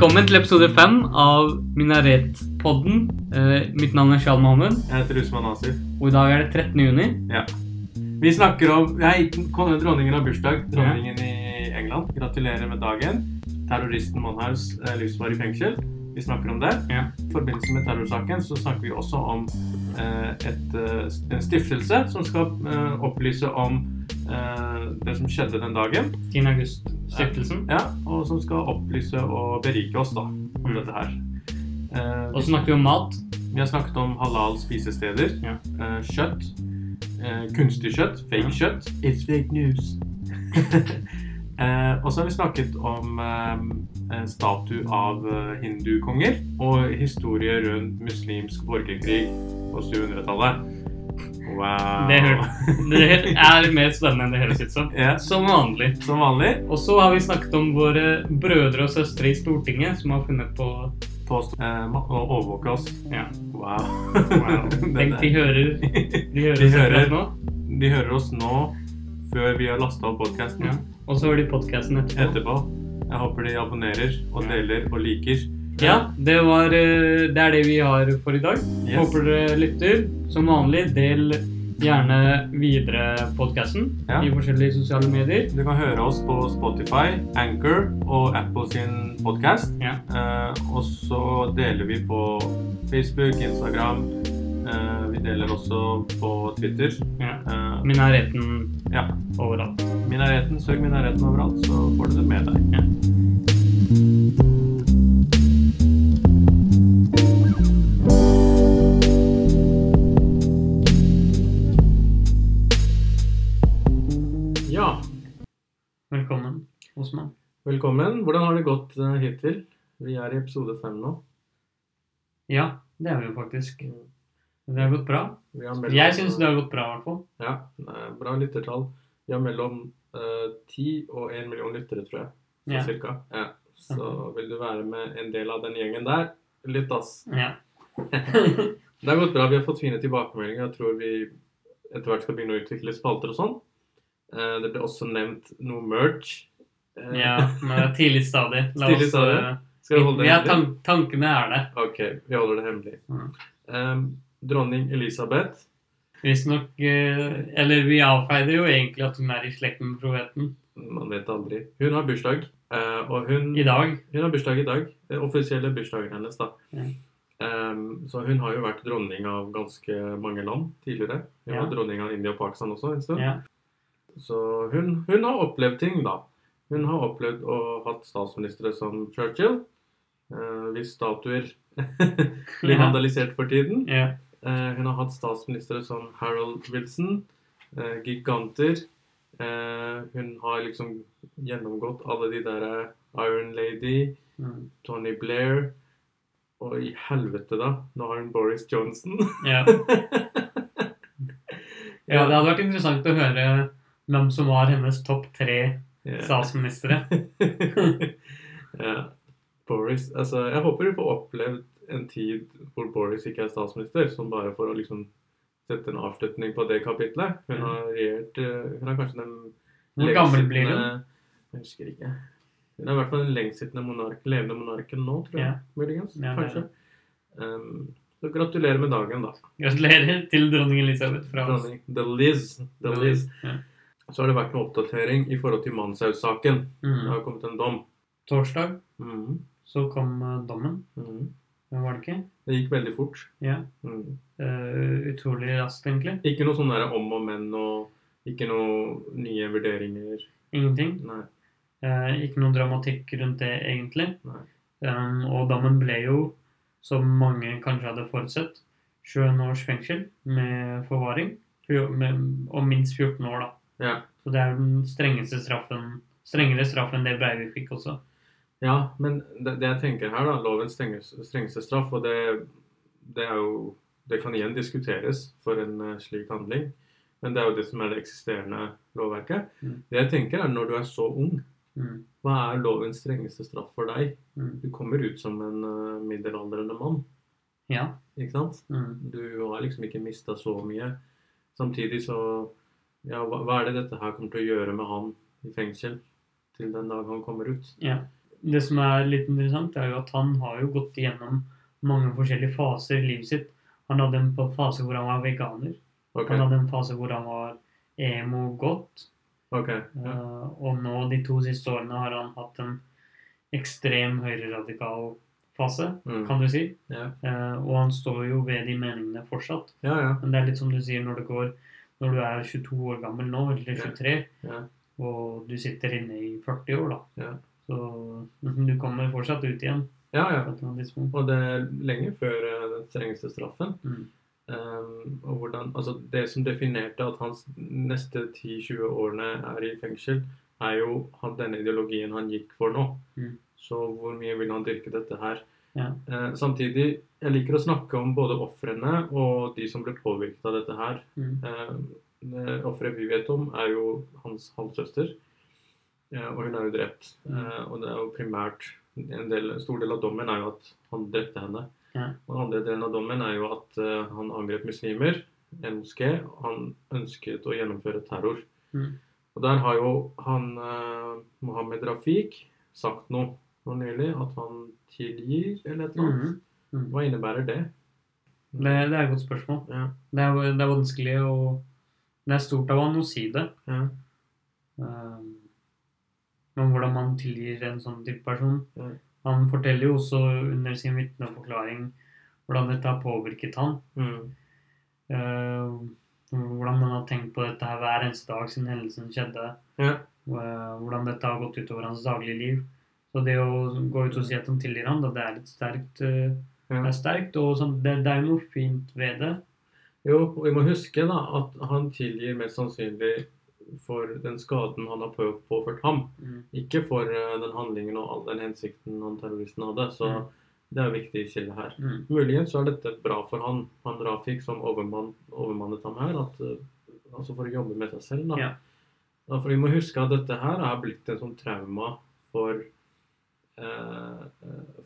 Velkommen til episode fem av Minaretpodden. Eh, mitt navn er Shal Mohammed, Jeg heter Usman Asif. og i dag er det 13. juni. Ja. Vi snakker om Nei, dronningen har bursdag. Dronningen i England. Gratulerer med dagen. Terroristen Monhaus er livsvarig fengsel. Vi snakker om det. Ja. I forbindelse med terrorsaken så snakker vi også om eh, et, eh, en stiftelse som skal eh, opplyse om eh, det som skjedde den dagen. 10. august-stiftelsen. Ja, og som skal opplyse og berike oss da, om Mm. dette her. Eh, Og så snakker vi om mat. Vi har snakket om halal spisesteder, Ja. eh, kjøtt, eh, kunstig kjøtt, fake Ja. kjøtt. It's fake news. eh, og så har vi snakket om eh, en statue av eh, hindukonger og historie rundt muslimsk borgerkrig på 700-tallet. Wow. Det, det er mer spennende enn det høres ut som. Yeah. Som vanlig. som vanlig Og så har vi snakket om våre brødre og søstre i Stortinget som har funnet på på eh, å overvåke oss. Ja. Wow. Wow. Tenk, de hører, de hører De oss hører. nå. De hører oss nå før vi har lasta opp podkasten. Ja. Og så hører de podkasten etterpå. etterpå. Jeg håper de abonnerer og deler og liker. Ja, det, var, eh, det er det vi har for i dag. Yes. Håper dere lytter. Som vanlig, del gjerne videre podkasten Ja. i forskjellige sosiale medier. Du kan høre oss på Spotify, Anchor og Apple sin podkast. Ja. Eh, og så deler vi på Facebook, Instagram. Eh, vi deler også på Twitter. Ja. Eh, Minareten ja. overalt. Minareten, søk Minareten overalt, så får du det med deg. Ja. Ja, Velkommen, meg. velkommen. Hvordan har det gått eh, hittil? Vi er i episode fem nå. Ja, det er vi jo faktisk. Det har gått bra. Har mellom- Jeg syns det har gått bra, i hvert fall. Ja, eh, bra lyttertall. Vi har mellom ti 10 og 1 million lyttere, tror jeg. Så Ja. cirka. Ja. Så vil du være med en del av den gjengen der, lytt, ass. Ja. Det har gått bra. Vi har fått fine tilbakemeldinger. Jeg tror vi etter hvert skal begynne å utvikle spalter og sånn. Eh, Det ble også nevnt noe merch. Ja, men det er tidlig stadig. La Tidlig stadig. eh, Skal vi holde det ja, hemmelig? tan tankene er der. Ok, vi holder det hemmelig. Mm. Um, dronning Elisabeth Visstnok eh, Eller vi avfeide jo egentlig at hun er i slekt med profeten Man vet aldri. Hun har bursdag. eh, Og hun i dag. Hun har bursdag i dag. Det er offisielle bursdagen hennes, da. Ja. Um, så hun har jo vært dronning av ganske mange land tidligere. Hun Ja. var dronning av India og Pakistan også en stund. Ja. Så hun, hun har opplevd ting, da. Hun har opplevd å hatt statsministre som Churchill. Uh, hvis statuer blir Ja. vandalisert for tiden. Ja. Eh, hun har hatt statsministre som Harold Wilson, eh, giganter. Eh, hun har liksom gjennomgått alle de der eh, Iron Lady, Mm. Tony Blair. Og i helvete, da. Nå har hun Boris Johnson. Ja. ja, det hadde vært interessant å høre hvem som var hennes topp tre Ja. statsministre. ja. Boris Altså, jeg håper du får opplevd en tid hvor Boris ikke er statsminister, som bare for å liksom sette en avslutning på det kapitlet. Hun har regjert eh, Hun er kanskje den Hvor gammel blir hun? Jeg husker ikke. Hun er i hvert fall den lengstsittende monark, levende monarken nå, tror jeg. Muligens. Ja, kanskje. Um, så gratulerer med dagen, da. Gratulerer til dronning Elisabeth fra oss. Dronning. The Liz. The Liz. Ja. Så har det vært en oppdatering i forhold til Manshaus-saken. Det Mm. har kommet en dom. Torsdag mm. så kom eh, dommen. Mm. Men var det ikke? Det gikk veldig fort. Ja. Mm. Uh, utrolig raskt, egentlig. Ikke noe sånn om og men og ikke noe nye vurderinger. Ingenting. Nei. Uh, ikke noe dramatikk rundt det, egentlig. Um, og dommen ble jo, som mange kanskje hadde forutsett, 21 års fengsel med forvaring. Med, og minst 14 år, da. Ja. Så det er den strengeste straffen Strengere straff enn det Breivik fikk også. ja, men det, det jeg tenker her, da, lovens strengeste, strengeste straff, og det, det er jo Det kan igjen diskuteres for en eh, slik handling, men det er jo det som er det eksisterende lovverket. Mm. Det jeg tenker er når du er så ung, Mm. hva er lovens strengeste straff for deg? Mm. Du kommer ut som en uh, middelaldrende mann, Ja. ikke sant? Mm. Du har liksom ikke mista så mye. Samtidig så Ja, hva, hva er det dette her kommer til å gjøre med han i fengsel til den dag han kommer ut? ja. det som er litt interessant, er jo at han har jo gått igjennom mange forskjellige faser i livet sitt. Han hadde en fase hvor han var veganer. Okay. Han hadde en fase hvor han var emo-godt. Okay. Ja. Uh, og nå, de to siste årene, har han hatt en ekstrem høyreradikal fase, Mm. kan du si. Ja. Uh, og han står jo ved de meningene fortsatt. ja, ja. Men det er litt som du sier når det går Når du er 22 år gammel nå, eller 23, Ja. og du sitter inne i 40 år, da. Ja. Så du kommer fortsatt ut igjen ja, ja. Og det er lenge før eh, den strengeste straffen. Mm. Um, og hvordan, altså Det som definerte at hans neste 10-20 årene er i fengsel, er jo denne ideologien han gikk for nå. Mm. Så hvor mye vil han dyrke dette her? Ja. Eh, samtidig, jeg liker å snakke om både ofrene og de som ble påvirket av dette her. Mm. Eh, Offeret vi vet om, er jo hans halvsøster. Og hun er jo drept. Mm. Eh, og det er jo primært En del, stor del av dommen er jo at han drepte henne. Ja. Og den andre delen av dommen er jo at han angrep muslimer, en moské. Han ønsket å gjennomføre terror. Mm. Og der har jo han Mohammed Rafik sagt noe nå nylig, at han tilgir, eller et eller annet. Mhm. Mm. Hva innebærer det? Det, det er et godt spørsmål. Ja, Det er, det er vanskelig å Det er stort av han å si det. ja, Um, men hvordan man tilgir en sånn type person Ja. Han forteller jo også under sin vitneforklaring hvordan dette har påvirket han. mm, Uh, hvordan man har tenkt på dette her hver eneste dag siden hendelsen skjedde. ja, Uh, hvordan dette har gått utover hans daglige liv. Så det å gå ut og si at han tilgir da, det er litt sterkt. uh, ja. er sterkt, og sånn, det, det er jo noe fint ved det. Jo, og vi må huske da at han tilgir mest sannsynlig for den skaden han har påført ham. Mm. Ikke for uh, den handlingen og all den hensikten han terroristen hadde. Så Mm. det er viktig kilde her. Mm. Muligens så er dette bra for han, han Rafik som overmann, overmannet ham her. At, uh, altså for å jobbe med seg selv. da. Ja. da. for vi må huske at dette her er blitt en sånn trauma for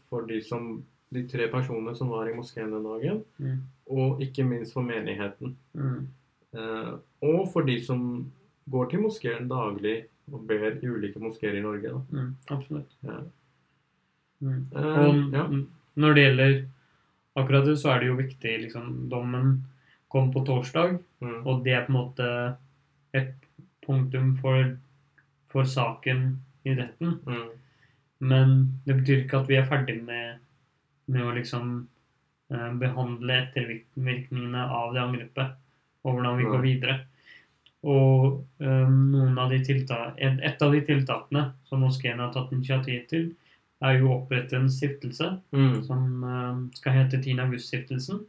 for de som de tre personene som var i moskeen den dagen, Mm. og ikke minst for menigheten. Mm. Eh, og for de som går til moskeen daglig og ber i ulike moskeer i Norge. Mm. Absolutt. Ja. Mm. Eh, Og ja. når det gjelder akkurat det, så er det jo viktig liksom, Dommen kom på torsdag, Mm. og det er på en måte et punktum for, for saken i retten. Men det betyr ikke at vi er ferdig med, med å liksom eh, behandle ettervirkningene av det angrepet, og hvordan vi går videre. Og um, av de tiltak, et, et av de tiltakene som moskeen har tatt initiativ til, er jo å opprette en stiftelse Mm. som eh, skal hete 10. August-stiftelsen.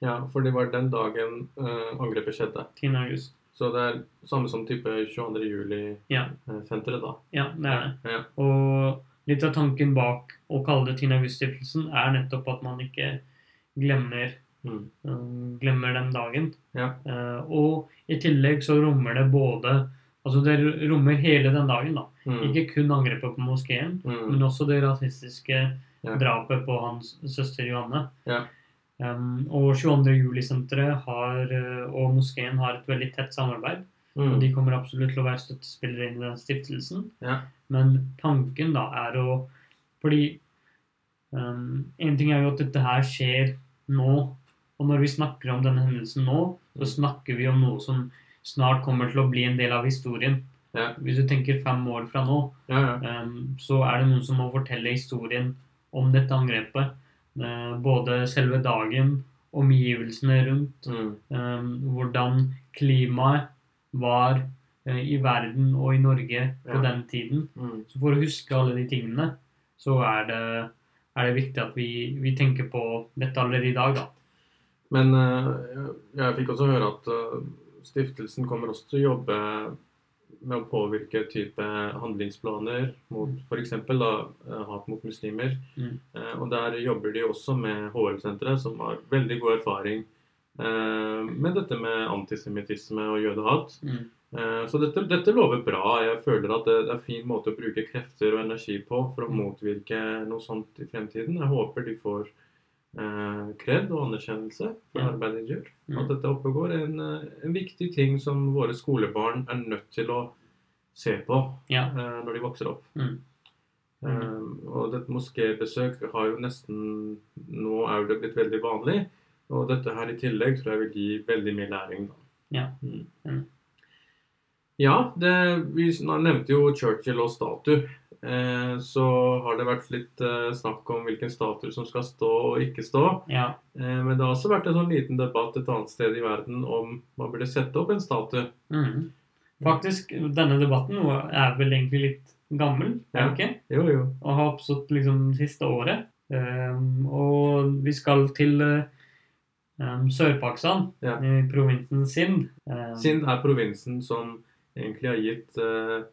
ja, for det var den dagen uh, angrepet skjedde. 10. august. Så det er samme som type 22. Juli-senteret, da. Ja, det er det. Ja. Og litt av tanken bak å kalle det 10. august-stiftelsen er nettopp at man ikke glemmer, Mm. eh, glemmer den dagen. Ja. Uh, og i tillegg så rommer det både Altså det rommer hele den dagen, da. Mm. Ikke kun angrepet på moskeen, Mm. men også det rasistiske Ja. drapet på hans søster Johanne. Ja. Um, og 22. juli-senteret eh, og moskeen har et veldig tett samarbeid. Mm. De kommer absolutt til å være støttespillere inn i den stiftelsen. Ja. Men tanken da er å Fordi um, en ting er jo at dette her skjer nå. Og når vi snakker om denne hendelsen nå, så Mm. snakker vi om noe som snart kommer til å bli en del av historien. Ja. Hvis du tenker fem år fra nå, Ja, ja. um, så er det noen som må fortelle historien om dette angrepet. Uh, både selve dagen, omgivelsene rundt, Mm. um, hvordan klimaet var eh, i verden og i Norge på Ja. den tiden. Mm. Så for å huske alle de tingene, så er det, er det viktig at vi, vi tenker på dette allerede i dag, da. Men eh, jeg fikk også høre at eh, stiftelsen kommer også til å jobbe med å påvirke type handlingsplaner mot f.eks. hat mot muslimer. Mm. Eh, og der jobber de også med HL-senteret, som har veldig god erfaring med dette med antisemittisme og jødehat. Mm. Eh, Så dette, dette lover bra. Jeg føler at det, er en fin måte å bruke krefter og energi på for å Mm. motvirke noe sånt i fremtiden. Jeg håper de får eh, kred og anerkjennelse for arbeidet de gjør. Mm. At dette oppgår en, eh, en viktig ting som våre skolebarn er nødt til å se på Ja. eh, når de vokser opp. Mm. Um, og dette moskébesøk har jo nesten Nå er det blitt veldig vanlig. Og dette her i tillegg tror jeg vil gi veldig mye læring. da. Ja. Mm. Mm. Ja, det, vi nevnte jo Churchill og statue. Eh, så har det vært litt eh, snakk om hvilken statue som skal stå og ikke stå. Ja. Eh, men det har også vært en sånn liten debatt et annet sted i verden om man burde sette opp en statue. Mm. Faktisk, denne debatten er vel egentlig litt gammel, er Ja. ikke? Jo, jo. Og har oppstått liksom siste året. Um, og vi skal til eh, ehm, Sør-Pakistan, Ja. i provinsen Sind. Um, Sind er provinsen som egentlig har gitt eh,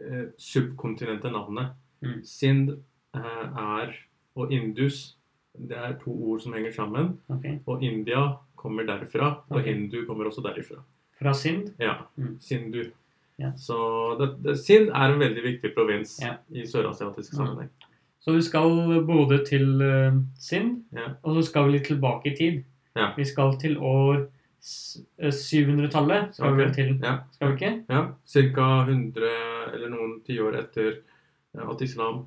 eh, subkontinentet navnet. Mm. Sind uh, er og Indus det er to ord som henger sammen. Okay. Og India kommer derfra, og okay. hindu kommer også derifra. Fra Sind? Ja, Mm. Sindu. Ja. Så det, det, Sind er en veldig viktig provins Ja. i sørasiatisk sammenheng. Så vi skal både til uh, Sind, Ja. og så skal vi litt tilbake i tid. Ja. Vi skal til år eh, 700-tallet. Skal vi Ok. til, Ja. skal vi ikke? Ja, Ca. 100 eller noen tiår etter eh, at islam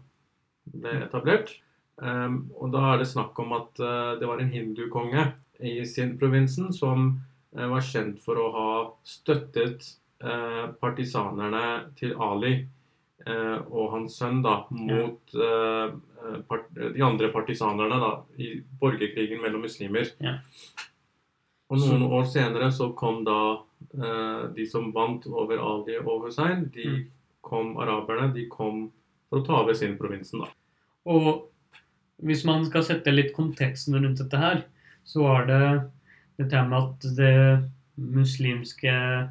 ble etablert. Um, og da er det snakk om at uh, det var en hindukonge i sin provinsen som uh, var kjent for å ha støttet uh, partisanerne til Ali eh, og hans sønn da, mot ja. eh, part de andre partisanerne da, i borgerkrigen mellom muslimer. Ja. Og noen år senere så kom da eh, de som vant over Ali og Hussein, de Mm. kom, araberne, de kom for å ta over sin provinsen da. Og hvis man skal sette litt konteksten rundt dette her, så var det dette med at det muslimske eh,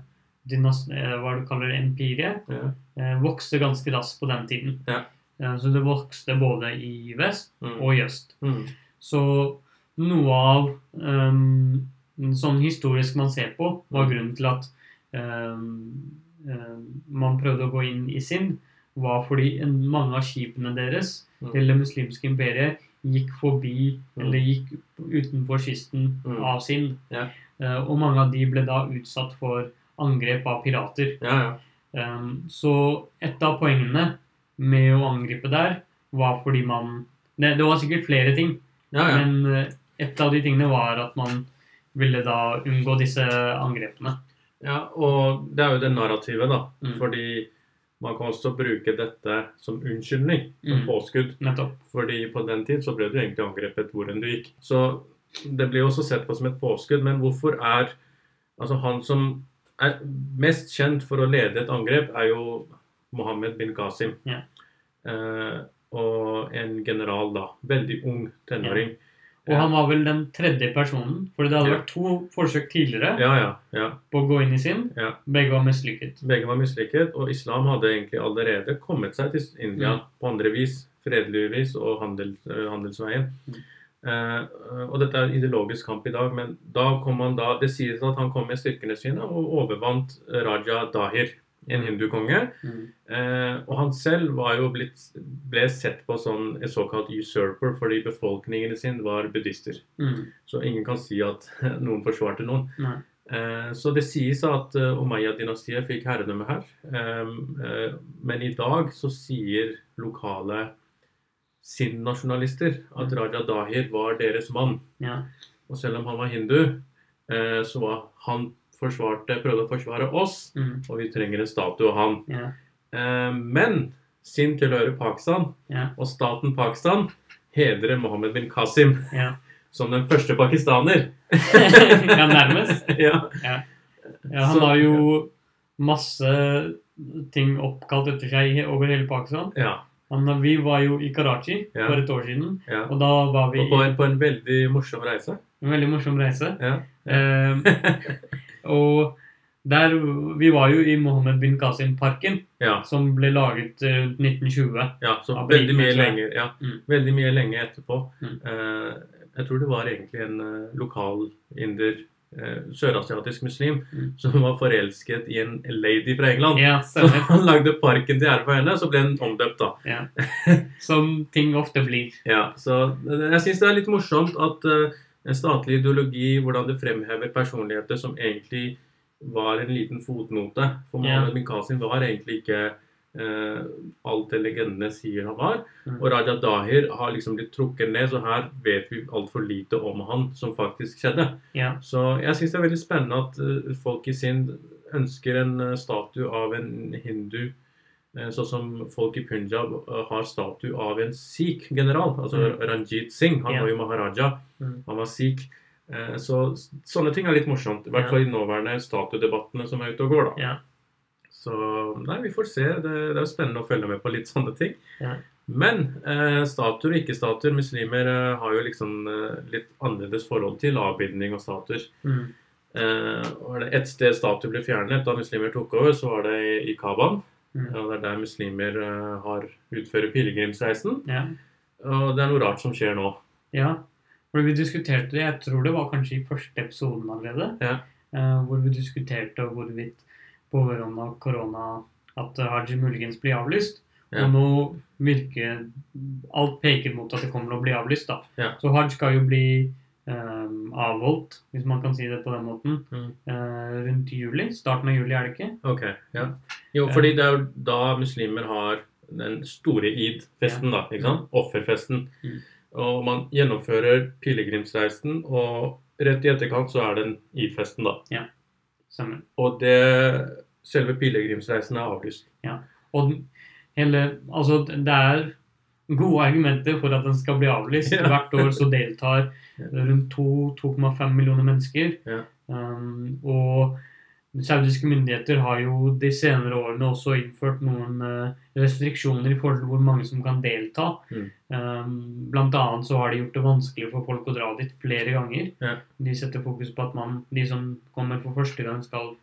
hva du kaller det, empiriet, Ja. eh, vokste ganske raskt på den tiden. Ja. Eh, Så det vokste både i vest Mm. og i øst. Mm. Så noe av um, sånn historisk man ser på, var Mm. grunnen til at um, um, man prøvde å gå inn i Sind, var fordi mange av skipene deres Mm. til det muslimske imperiet gikk forbi, Mm. eller gikk utenfor kysten Mm. av Sind. Ja. Uh, og mange av de ble da utsatt for angrep av pirater. Ja, ja. Um, så et av poengene med å angripe der, var fordi man Det, det var sikkert flere ting, ja, ja. men eh, et av de tingene var at man ville da unngå disse angrepene. ja. Og det er jo det narrativet, da. Mm. Fordi man kan også bruke dette som unnskyldning, som Mm. påskudd. Nettopp. Fordi på den tid så ble du egentlig angrepet hvor enn du gikk. Så det blir jo også sett på som et påskudd. Men hvorfor er Altså, han som er mest kjent for å lede et angrep, er jo Mohammed bin Qasim. Ja. Eh, og en general, da. Veldig ung tenåring. Og han var vel den tredje personen, for det hadde Ja. vært to forsøk tidligere Ja, ja. ja. på å gå inn i sin. Ja. Begge var mislykket. Begge var mislykket, og islam hadde egentlig allerede kommet seg til India Mm. på andre vis, fredelig vis og handel, eh, handelsveien. Mm. Eh, og dette er ideologisk kamp i dag, men da kom han da Det sies at han kom med styrkene sine og overvant Raja Dahir, en hindukonge. Mm. Eh, og han selv var jo blitt, ble sett på som en såkalt usurper fordi befolkningen sin var buddhister. Mm. Så ingen kan si at noen forsvarte noen. Nei. Eh, Så det sies at Umayyad-dynastiet fikk herredømme her. Eh, Men i dag så sier lokale Sindh-nasjonalister at. Raja Dahir var deres mann. Ja. Og selv om han var hindu, eh, så var han forsvarte, prøvde å forsvare oss, Mm. og vi trenger en statue av han. Ja. Eh, Men sin tilhører Pakistan, Ja. og staten Pakistan hedrer Mohammed bin Qasim Ja. som den første pakistaner. ja, nærmest. ja. Ja, han har jo masse ting oppkalt etter seg over hele Pakistan. ja. Han, vi var jo i Karachi Ja. for et år siden, ja. og da var vi på en, på en veldig morsom reise. en veldig morsom reise. Ja. Eh, og der, vi var jo i Mohammed bin Qasim-parken, som ble laget eh, rundt 1920. ja så veldig mye lenger, ja. Mm. veldig mye lenge etterpå. Mm. Eh, jeg tror det var egentlig en eh, lokal inder, sørasiatisk muslim, Mm. som var forelsket i en lady fra England. Ja, Så han lagde parken til ære for henne, så ble den omdøpt, da. Ja. Som ting ofte blir. Ja, så eh, jeg syns det er litt morsomt at uh, en statlig ideologi, hvordan det fremhever personligheter som egentlig var en liten fotnote. For Ja. Bin Qasim var egentlig ikke eh, alt det legendene sier han var. Mm. Og Raja Dahir har liksom blitt trukket ned, så her vet vi altfor lite om han som faktisk skjedde. Ja. Så jeg syns det er veldig spennende at uh, folk i Sind ønsker en uh, statue av en hindu. eh, Sånn som folk i Punjab har statue av en sikh-general. Altså Mm. Ranjit Singh. Han Ja. var jo maharaja. Mm. Han var sikh. Så sånne ting er litt morsomt. I hvert Ja. fall i nåværende statuedebattene som er ute og går. da. Ja. Så nei, vi får se. Det, det er jo spennende å følge med på litt sånne ting. Ja. Men eh, statuer og ikke-statuer Muslimer eh, har jo liksom eh, litt annerledes forhold til avbildning og statuer. Mm. Eh, var det ett sted statuer ble fjernet da muslimer tok over, så var det i, i Kaban. Mm. Og det er der muslimer eh, har utfører pilegrimsreisen. Ja. Og det er noe rart som skjer nå. Ja, for vi diskuterte det, jeg tror det var kanskje i første episoden allerede, Ja. eh, hvor vi diskuterte hvorvidt av korona at Haji muligens blir avlyst. Ja. Og nå virker alt peker mot at det kommer til å bli avlyst. da. Ja. Så Hajj skal jo bli um, avholdt, hvis man kan si det på den måten, Mm. uh, rundt juli. Starten av juli, er det ikke? Ok, ja. Jo, fordi det er jo da muslimer har den store id-festen, da. ikke sant? Offerfesten. Mm. Og man gjennomfører pilegrimsreisen, og rett i etterkant så er den id-festen, da. Stemmer. Og det Selve pilegrimsreisen er avlyst. Ja. Og den- hele, altså det er gode argumenter for at den skal bli avlyst. Ja. Hvert år så deltar rundt 2-2,5 millioner mennesker. Ja. Um, og saudiske myndigheter har jo de senere årene også innført noen eh, restriksjoner i forhold til hvor mange som kan delta. Mm. Um, blant annet så har de gjort det vanskelig for folk å dra dit flere ganger. Ja. De setter fokus på at man, de som kommer for første gang, skal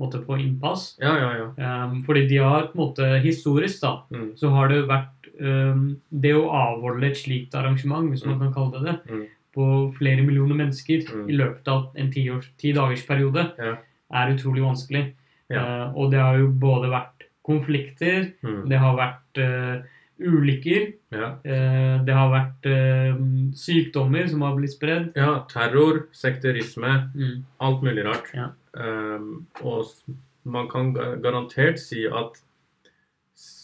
måtte få innpass. Ja, ja, ja. Um, fordi de har på en måte historisk da, Mm. så har det vært um, det å avholde et slikt arrangement, hvis man Mm. kan kalle det det, Mm. på flere millioner mennesker Mm. i løpet av en ti, års, ti dagers periode, Ja. Er utrolig vanskelig. Ja. Uh, og det har jo både vært konflikter, Mm. det har vært uh, ulykker, ja. uh, det har vært sykdommer som har blitt spredd. Ja, terror, sekterisme, Mm. alt mulig rart. Ja. Um, og man kan garantert si at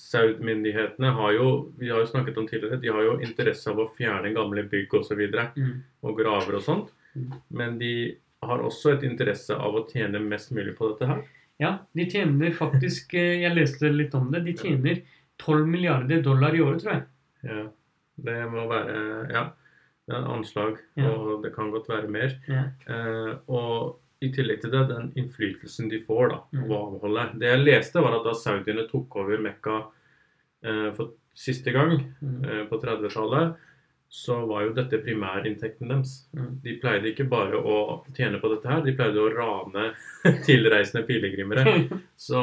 Saud-myndighetene har jo vi har jo snakket om tidligere, de har jo interesse av å fjerne gamle bygg osv. Og, så videre, Mm. og graver og sånt. Mm. Men de har også et interesse av å tjene mest mulig på dette her. Ja, de tjener faktisk eh, Jeg leste litt om det. De tjener 12 milliarder dollar i året, tror jeg. Ja, det må være Ja, det er et anslag, Ja. og det kan godt være mer. Ja. Eh, og i tillegg til det, den innflytelsen de får da, Mm. avholdet. Det jeg leste, var at da saudiene tok over Mekka eh, for siste gang, Mm. eh, på 30-tallet, så var jo dette primærinntekten deres. Mm. De pleide ikke bare å tjene på dette her, de pleide å rane tilreisende pilegrimere. Så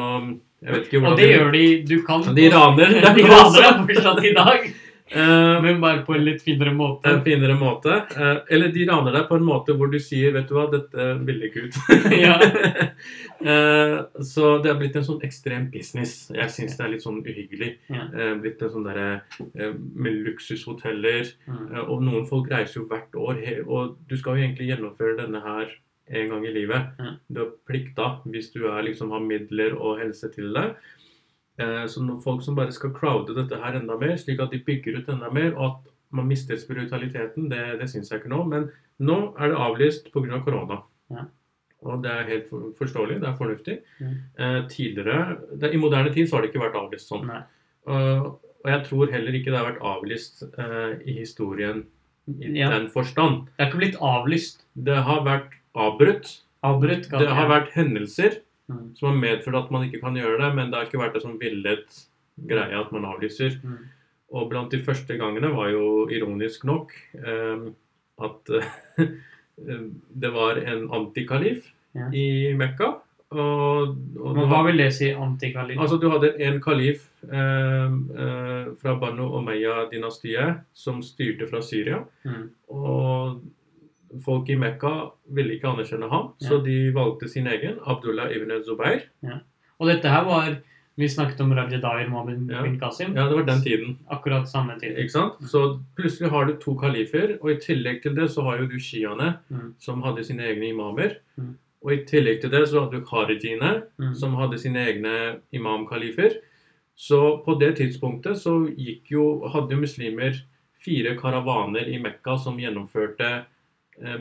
jeg vet ikke hvordan Og det gjør de Du kan De raner. De raner fortsatt i dag, Eh, men bare på en litt finere måte. en finere måte. Uh, eller de raner deg på en måte hvor du sier 'Vet du hva, dette vil ikke ut'. Ja. Eh, så det er blitt en sånn ekstrem business. Jeg syns det er litt sånn uhyggelig. Blitt en sånn derre med luksushoteller. Mm. Og noen folk reiser jo hvert år, og du skal jo egentlig gjennomføre denne her en gang i livet. Du har plikt da, hvis du er, liksom, har midler og helse til det. Eh, så noen folk som bare skal crowde dette her enda mer, slik at de bygger ut enda mer, og at man mister spiritualiteten, det, det syns jeg ikke nå. Men nå er det avlyst pga. Av korona. Ja. Og det er helt forståelig, det er fornuftig. Ja. Eh, tidligere, det, I moderne tid så har det ikke vært avlyst sånn. Nei. Og, jeg tror heller ikke det har vært avlyst uh, i historien i Ja. den forstand. Det er ikke blitt avlyst. Det har vært avbrutt. Avbrutt. Det har vært hendelser Mm. som har medført at man ikke kan gjøre det, men det har ikke vært en sånn villet greie at man avlyser. Mm. Og blant de første gangene var jo ironisk nok eh, at det var en antikalif Ja. i Mekka. Og, og Men hva vil det si, antikalif? Altså, du hadde en kalif eh, eh, fra Banu Omeya-dynastiet som styrte fra Syria. Mm. Og folk i Mekka ville ikke anerkjenne ham, Ja. så de valgte sin egen, Abdullah ibn Zubair. Og dette her var Vi snakket om Raja Dair Mohammed Ja. bin Qasim. Ja, det var den tiden. Akkurat samme tid. Ikke sant? Så plutselig har du to kalifer, og i tillegg til det så har jo du sjiaene, Mm. som hadde sine egne imamer. Mm. Og i tillegg til det så hadde du kharijine, Mm. som hadde sine egne imamkalifer. Så på det tidspunktet så gikk jo, hadde jo muslimer fire karavaner i Mekka som gjennomførte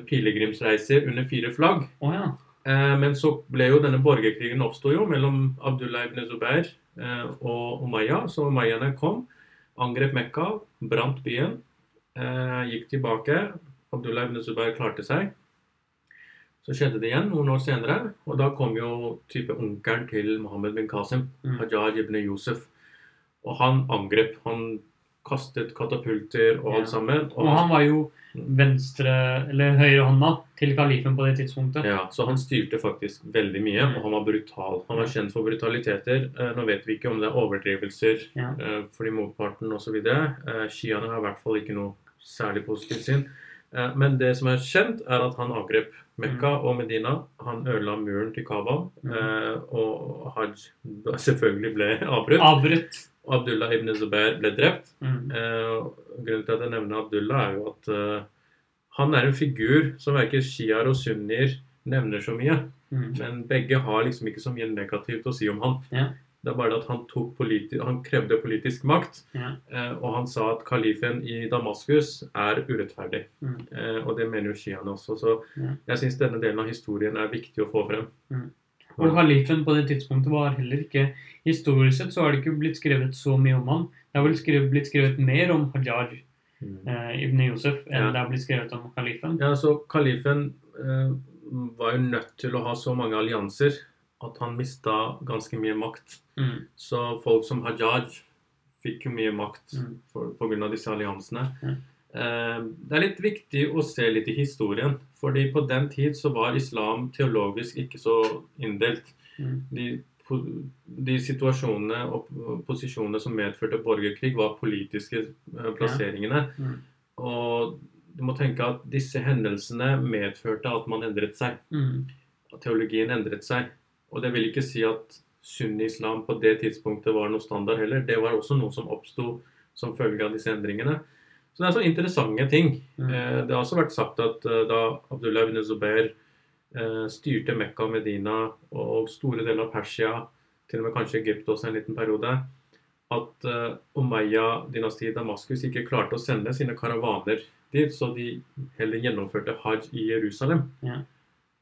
pilegrimsreiser under fire flagg. Oh, ja. Eh, men så ble jo denne borgerkrigen oppsto jo mellom Abdullah ibn Zubair eh, og Umayya. Så umayyaene kom, angrep Mekka, brant byen, eh, gikk tilbake. Abdullah ibn Zubair klarte seg. Så skjedde det igjen noen år senere, og da kom jo type onkelen til Mohammed bin Qasim, Mm. Hajaj ibn Yusuf. Og han angrep. Han kastet katapulter og alt sammen. Og han var jo venstre, eller høyrehånda til kalifen på det tidspunktet. Ja, så han styrte faktisk veldig mye, og han var brutal. Han var kjent for brutaliteter. Eh, Nå vet vi ikke om det er overdrivelser Ja. eh, fordi motparten osv. Eh, har i hvert fall ikke noe særlig positivt syn. Eh, Men det som er kjent, er at han angrep Mekka og Medina. Han ødela muren til Kaaba, Mm. eh, og hajj selvfølgelig ble avbrutt. Avbrutt. Abdullah ibn Zubair ble drept. Mm. Eh, grunnen til at jeg nevner Abdullah, er jo at han er en figur som verken shiaer og sunnier nevner så mye. Mm. Men begge har liksom ikke så mye negativt å si om han. Ja. Det er bare at han, han krevde politisk makt, Ja. eh, og han sa at kalifen i Damaskus er urettferdig. Mm. Eh, og det mener jo shiaene også. Så Ja. jeg syns denne delen av historien er viktig å få frem. Og kalifen på det tidspunktet var heller ikke Historisk sett så har det ikke blitt skrevet så mye om han. Det har vel skrevet, blitt skrevet mer om Hajjaj eh, ibn Yusuf enn Ja. det har blitt skrevet om kalifen. Ja, så kalifen eh, var jo nødt til å ha så mange allianser at han mista ganske mye makt. Mm. Så folk som Hajaj fikk jo mye makt Mm. pga. på grunn av disse alliansene. Mm. Eh, det er litt viktig å se litt i historien. fordi på den tid så var islam teologisk ikke så inndelt. Mm. De, de situasjonene og posisjonene som medførte borgerkrig, var politiske eh, plasseringene. Mm. Og du må tenke at disse hendelsene medførte at man endret seg. Mm. At teologien endret seg. Og det vil ikke si at sunni-islam på det tidspunktet var noe standard heller. Det var også noe som oppsto som følge av disse endringene. Så det er så interessante ting. Mm. Eh, Det har også vært sagt at eh, da Abdullah ibn Zubair eh, styrte Mekka og Medina og store deler av Persia, til og med kanskje Egypt også en liten periode, at uh, Umayya-dynastiet i Damaskus ikke klarte å sende sine karavaner dit, så de heller gjennomførte hajj i Jerusalem. Ja.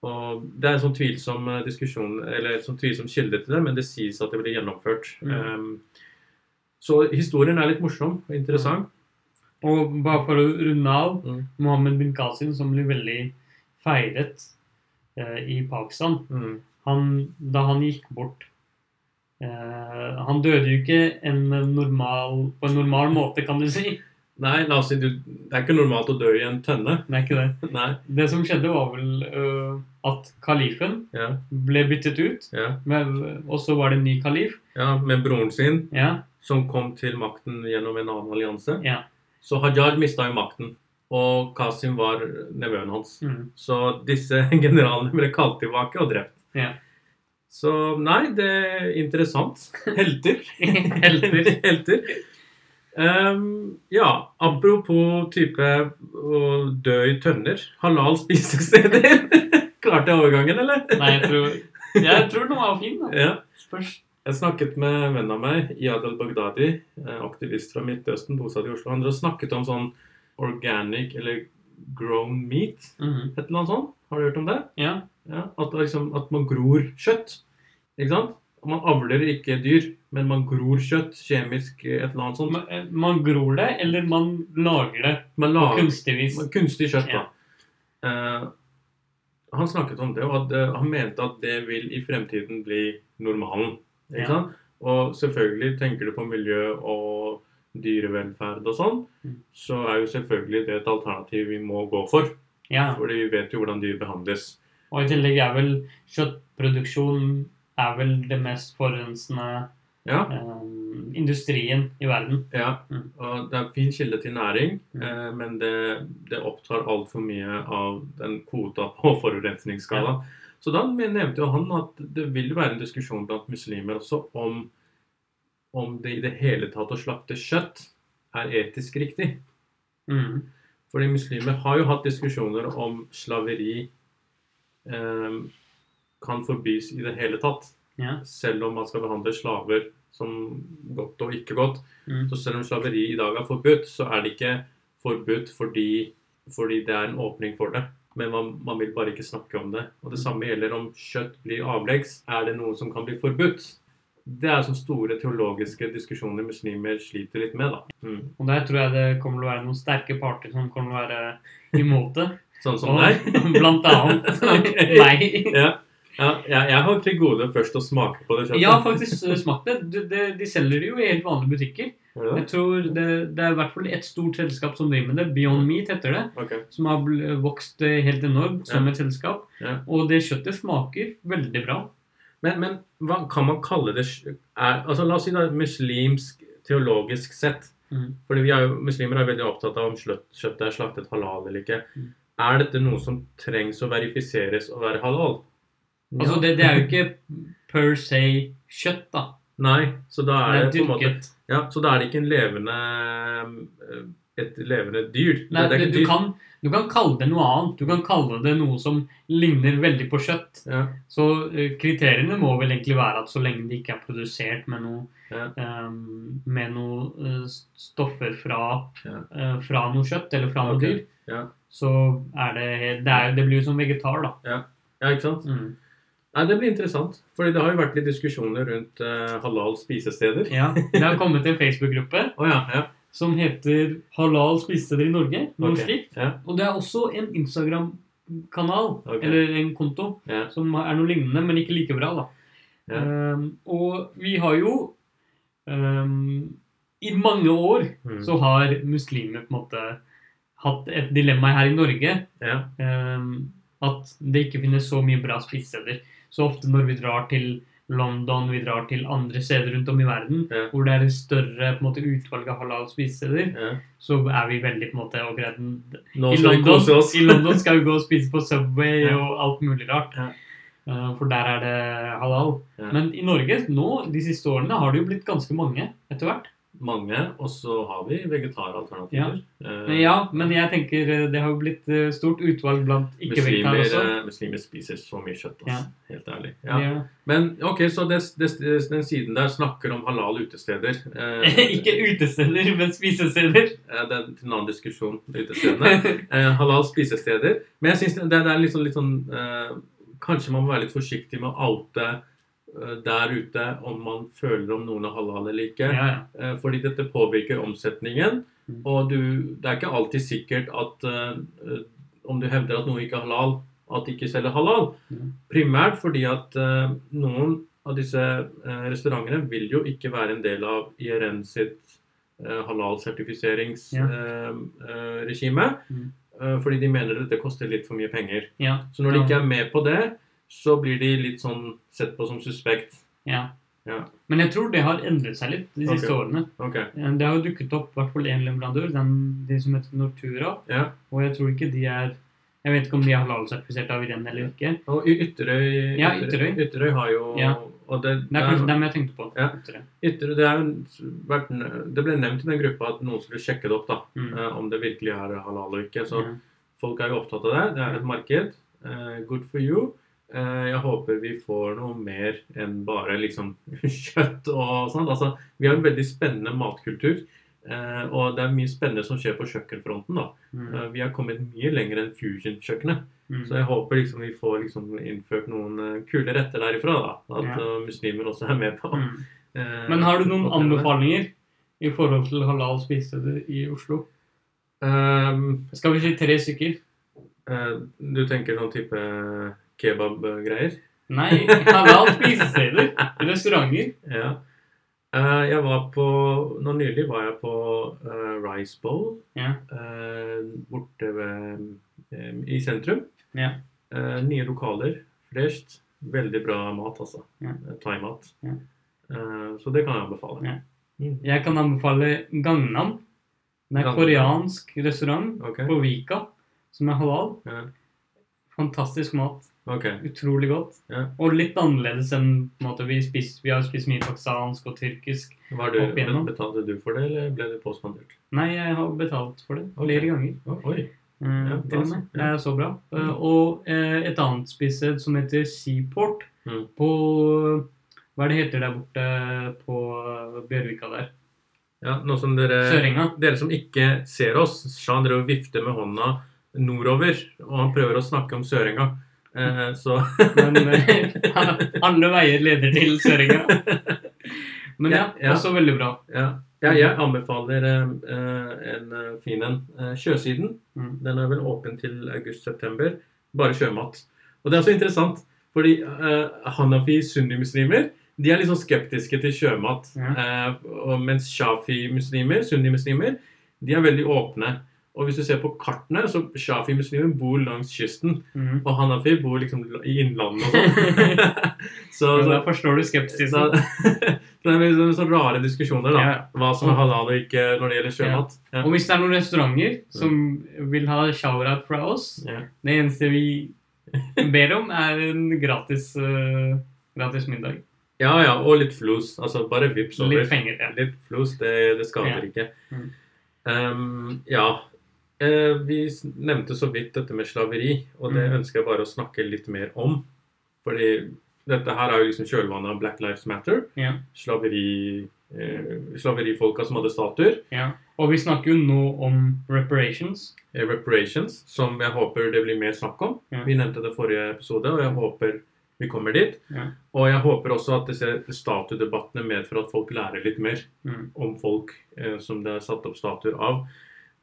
Og Det er en sånn tvilsom eh, diskusjon, eller en sånn tvilsom kilde til det, men det sies at det blir gjennomført. Mm. Um, så historien er litt morsom og interessant. Og bare for å runde av Mm. Mohammed bin Qasim, som blir veldig feiret eh, i Pakistan Mm. han, Da han gikk bort eh, Han døde jo ikke en normal, på en normal måte, kan du si. Nei, la oss si, du, det er ikke normalt å dø i en tønne. Det er ikke det. Nei. Det som skjedde, var vel uh, at kalifen Ja, ble byttet ut, ja, med, og så var det en ny kalif. ja, Med broren sin, Ja, som kom til makten gjennom en annen allianse. ja. Så Hajar mista jo makten, og Qasim var nevøen hans. Mm, Så disse generalene ble kalt tilbake og drept. ja. Så nei, det er interessant. Helter. Helter. Helter. Ehm, ja, apropos type å dø i tønner. Halal spisesteder. Klarte jeg overgangen, eller? Nei, jeg tror, jeg tror den var fin. da. Ja. Spørs. Jeg snakket med en venn av meg, Iyad al-Baghdadi, eh, aktivist fra Midtøsten, bosatt i Oslo. Han snakket om sånn organic eller grown meat, Mhm. et eller annet sånt. Har du hørt om det? Ja. Ja, at, liksom, at man gror kjøtt. Ikke sant? Man avler ikke dyr, men man gror kjøtt kjemisk, et eller annet sånt. Man, eh, man gror det, eller man lager det Man lager kunstig vis. kunstig kjøtt, Ja. da. Eh, han snakket om det, og at, uh, han mente at det vil i fremtiden bli normalen. Ikke Ja. sant? Og selvfølgelig tenker du på miljø og dyrevelferd og sånn, Mm. så er jo selvfølgelig det et alternativ vi må gå for. Ja. Fordi vi vet jo hvordan dyr behandles. Og i tillegg er vel kjøttproduksjon er vel det mest forurensende Ja, eh, industrien i verden. ja. Mm. Og det er en fin kilde til næring, Mm. eh, men det, det opptar altfor mye av den kvota på forurensningsskala. Så da nevnte jo han at det vil være en diskusjon blant muslimer også om om det i det hele tatt å slakte kjøtt er etisk riktig. Mm. Fordi muslimer har jo hatt diskusjoner om slaveri eh, kan forbys i det hele tatt. Ja. Selv om man skal behandle slaver som godt og ikke godt. Mm. Så selv om slaveri i dag er forbudt, så er det ikke forbudt fordi, fordi det er en åpning for det. Men man, man vil bare ikke snakke om det. Og det samme gjelder om kjøtt blir avleggs. Er det noe som kan bli forbudt? Det er sånne store teologiske diskusjoner muslimer sliter litt med. da. Mm. Og der tror jeg det kommer til å være noen sterke parter som kommer til å være imot det. Sånn som Og deg. Blant annet nei. meg. Ja. Ja, jeg, jeg har til gode først å smake på det kjøttet. Ja, faktisk eh, smakt det. De, de, De selger det jo i helt vanlige butikker. Ja. Jeg tror det, det er i hvert fall et stort selskap som driver med det. Beyond Meat heter det. Okay. Som har vokst eh, helt enormt som et selskap. Ja. Og det kjøttet smaker veldig bra. Men, men hva kan man kalle det er, altså La oss si det er muslimsk teologisk sett. Mm. Fordi vi er jo, Muslimer er veldig opptatt av om kjøttet er slaktet halal eller ikke. Mm. Er dette noe som trengs å verifiseres å være halal? Altså, det, det er jo ikke per se kjøtt, da. Nei, så da Det er er det på en måte. Ja, Så da er det ikke en levende eh, et levende dyr. Nei, det er du, dyr. kan, du kan kalle det noe annet. Du kan kalle det noe som ligner veldig på kjøtt. Ja, Så eh, kriteriene må vel egentlig være at så lenge det ikke er produsert med noe, Ja. um, med noe eh, stoffer fra, Ja. uh, fra noe kjøtt eller fra noe okay. dyr, ja. så er det det, er, det blir jo som vegetar, da. ja, ikke sant? Mm. Nei, Det blir interessant. Fordi det har jo vært litt diskusjoner rundt uh, halal spisesteder. Ja, Det har kommet en Facebook-gruppe oh, ja, ja. som heter Halal spisesteder i Norge. Okay, Ok. Ja, Og det er også en Instagram-kanal, okay. eller en konto, som er noe lignende, men ikke like bra, da. Ja. Ehm, og vi har jo um, I mange år mm. så har muslimer på en måte hatt et dilemma her i Norge. ja. Um, at det ikke finnes så mye bra spisesteder. Så ofte når vi drar til London, vi drar til andre steder rundt om i verden, Ja. hvor det er et større på en måte, utvalg av halal spisesteder, ja. så er vi veldig på en måte og i London. I London skal vi gå og spise på Subway Ja. og alt mulig rart. Eh, For der er det halal. Men i Norge nå, de siste årene, har det jo blitt ganske mange etter hvert. Mange. Og så har vi vegetaralternativer. Eh, Ja, men jeg tenker eh, det har blitt eh, stort utvalg blant ikke-vegetarer også. eh, muslimer spiser så mye kjøtt, Ja. altså. helt ærlig. Ja. Ja. Men ok, så det, det, den siden der snakker om halal utesteder. Eh, ikke utesteder, men spisesteder. eh, det er en annen diskusjon, utestedene. Eh, halal spisesteder. Men jeg synes det, det er litt sånn, litt sånn eh, Kanskje man må være litt forsiktig med å oute der ute om man føler om noen er halal eller ikke. Ja, ja. Eh, fordi dette påvirker omsetningen. Mm. Og du, det er ikke alltid sikkert at eh, eh, om du hevder at noe ikke er halal, at de ikke selger halal. Mm. Primært fordi at uh, noen av disse uh, restaurantene vil jo ikke være en del av IRN sitt halalsertifiseringsregime. Ja. Mm. eh, fordi de mener at dette koster litt for mye penger. ja. Så når de ikke er med på det, så blir de litt sånn sett på som suspekt. Ja. Ja. Men jeg tror det har endret seg litt de siste okay. årene. Ok. Eh, Det har jo dukket opp i hvert fall én leverandør, den, de som heter Nortura. Ja. Og jeg tror ikke de er Jeg vet ikke om de er halalsertifisert av Irene eller ikke. Og Ytterøy, Ja, Ytterøy. Ytterøy har jo Ja. det, Det er kanskje dem jeg tenkte på. Ja. etter det. Er det ble nevnt i den gruppa at noen skulle sjekke det opp, da, Mm. eh, om det virkelig er halal og ikke. Så Ja. folk er jo opptatt av det. Det er et marked. Eh, good for you. Eh, jeg håper vi får noe mer enn bare liksom kjøtt og sånn. Altså, vi har en veldig spennende matkultur. eh, og det er mye spennende som skjer på kjøkkenfronten. da. Mm. Eh, vi har kommet mye lenger enn fusion-kjøkkenet. Mm. Så jeg håper liksom vi får liksom innført noen kule retter derifra. da, At Ja. muslimer også er med på. Mm. eh, Men har du noen anbefalinger i forhold til halal spisesteder i Oslo? Um, Skal vi si tre stykker? Uh, du tenker sånn type kebab-greier? Nei, halal spisesteder. Restauranter. Ja. Uh, jeg var på Nå nylig var jeg på uh, Rice Bowl Ja. uh, borte ved um, i sentrum. Ja. Nye lokaler. Fresht. Veldig bra mat, altså. Ja. Thaimat. Ja. Så det kan jeg anbefale. Mm. Jeg kan anbefale Gangnam. Det er Gangnam. koreansk restaurant okay. på Vika som er halal. Fantastisk mat. Ok. Utrolig godt. Ja. Og litt annerledes enn på måte, vi, spist, vi har spist mye pakistansk og tyrkisk. Var du, betalte du for det, eller ble det påspandert? Nei, jeg har betalt for det flere ganger. Å, oi. Eh, Ja, det og ja. Det er så bra. Eh, og eh, et annet spisested som heter Seaport Mm. på Hva er det heter der borte på Bjørvika der? Ja, nå som dere, Søringa. dere som ikke ser oss, Sean driver og vifter med hånda nordover, og han prøver å snakke om Sørenga. Eh, så Men eh, alle veier leder til Søringa. Men ja, Ja, ja. også veldig bra. ja. ja, jeg anbefaler eh, eh, en fin en. Sjøsiden. Mm. Den er vel åpen til august-september. Bare sjømat. Og det er så interessant, fordi eh, Hanafi sunnimuslimer de er litt sånn skeptiske til sjømat. Eh, og mens shafi-muslimer, sunnimuslimer, de er veldig åpne. Og hvis du ser på kartene, så shafi-muslimer bor langs kysten. Mm. Og Hanafi bor liksom i innlandet og sånn. så, Så da forstår du skepsisen. det er liksom så rare diskusjoner, da. Ja. Hva som er halal og ikke når det gjelder sjømat. Ja. Og hvis det er noen restauranter som vil ha shout-out fra oss, Ja. det eneste vi ber om, er en gratis, uh, gratis middag. ja ja, og litt flos. Altså bare vips over. Litt penger. Ja. Litt flos, det, det skader Ja. ikke. Mm. Um, ja. Eh, vi nevnte så vidt dette med slaveri, og det Mm. ønsker jeg bare å snakke litt mer om. Fordi dette her er jo liksom kjølvannet av Black Lives Matter. Ja. Slaveri, eh, slaverifolka som hadde statuer. Ja. Og vi snakker jo nå om reparations. Eh, reparations, som jeg håper det blir mer snakk om. Ja. Vi nevnte det forrige episode, og jeg håper vi kommer dit. Ja. Og jeg håper også at disse statuedebattene medfører at folk lærer litt mer Mm. om folk eh, som det er satt opp statuer av.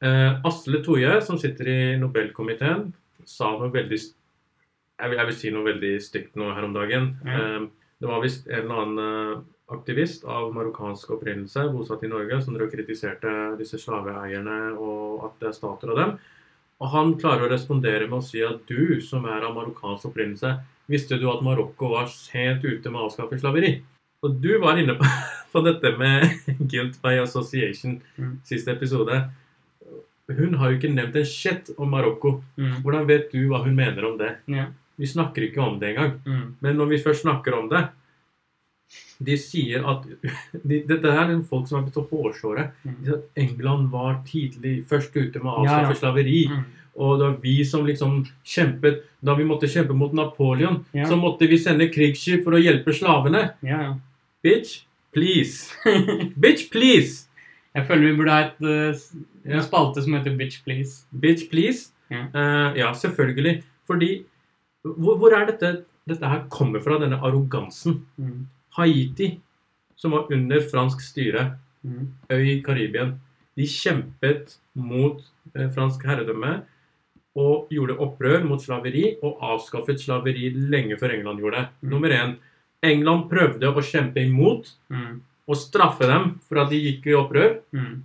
Eh, Asle Toje, som sitter i Nobelkomiteen, sa noe veldig jeg vil, jeg vil si noe veldig stygt nå her om dagen. Mm. Det var visst en eller annen eh, aktivist av marokkansk opprinnelse bosatt i Norge som kritiserte disse slaveeierne og at det er stater av dem. Og han klarer å respondere med å si at du, som er av marokkansk opprinnelse, visste du at Marokko var sent ute med å avskaffe slaveri? Og du var inne på, på dette med guilt by association Mm. siste episode. Hun har jo ikke nevnt en shit om Marokko. Mm. Hvordan vet du hva hun mener om det? Ja. Vi snakker ikke om det engang. Mm. Men når vi først snakker om det De sier at de, Dette her er folk som er blitt så på De Mm. sier at England var tidlig først ute med å Ja, avskaffe ja. slaveri. Mm. Og det var vi som liksom kjempet Da vi måtte kjempe mot Napoleon, Ja. så måtte vi sende krigsskip for å hjelpe slavene. Ja, ja. Bitch, please. Bitch, please. Jeg føler vi burde ha et, s- en spalte som heter Bitch Please. Bitch, please. Ja. uh, ja, selvfølgelig. Fordi hvor, hvor er dette dette her kommer fra, denne arrogansen? Mm. Haiti, som var under fransk styre, Mm. øy i Karibien, de kjempet mot eh, fransk herredømme og gjorde opprør mot slaveri og avskaffet slaveri lenge før England gjorde det. Mm. Nummer én. England prøvde å kjempe imot Mm. og straffe dem for at de gikk i opprør. Mm.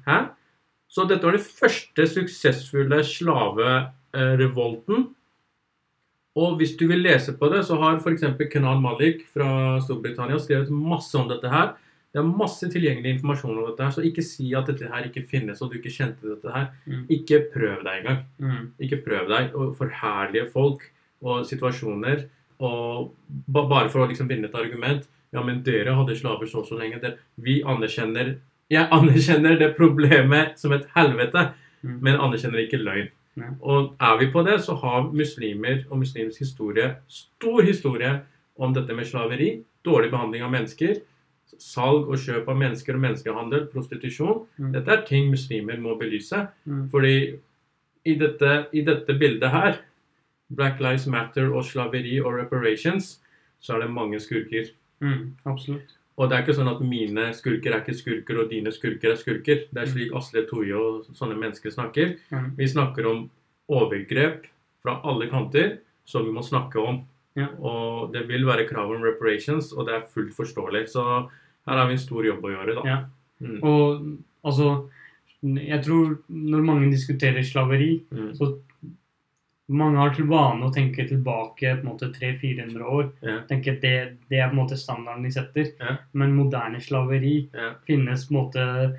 Så dette var den første suksessfulle slaverevolten. Og hvis du vil lese på det, så har f.eks. Kenal Malik fra Storbritannia skrevet masse om dette her. Det er masse tilgjengelig informasjon om dette, her, så ikke si at dette her ikke finnes, og du ikke kjente dette her. Mm. Ikke prøv deg engang. Mm. Ikke prøv deg å forherlige folk og situasjoner og ba- bare for å liksom vinne et argument. Ja, men dere hadde slaver så og så lenge. Vi anerkjenner Jeg anerkjenner det problemet som et helvete, Mm. men anerkjenner ikke løgn. Ja. Og er vi på det, så har muslimer og muslimsk historie stor historie om dette med slaveri, dårlig behandling av mennesker, salg og kjøp av mennesker og menneskehandel, prostitusjon. Mm. Dette er ting muslimer må belyse. Mm. Fordi i dette, i dette bildet her, Black Lives Matter og slaveri og reparations, så er det mange skurker. Mm. Absolutt. Og det er ikke sånn at mine skurker er ikke skurker, og dine skurker er skurker. Det er slik Asle Toje og sånne mennesker snakker. Mm. Vi snakker om overgrep fra alle kanter som vi må snakke om. Ja. Og det vil være krav om reparations, og det er fullt forståelig. Så her har vi en stor jobb å gjøre, da. Ja. Mm. Og altså Jeg tror når mange diskuterer slaveri, Mm. så mange har til vane å tenke tilbake på en måte 300-400 år. Ja. Tenke at det, det er på en måte standarden de setter. Ja. Men moderne slaveri Ja. finnes på en måte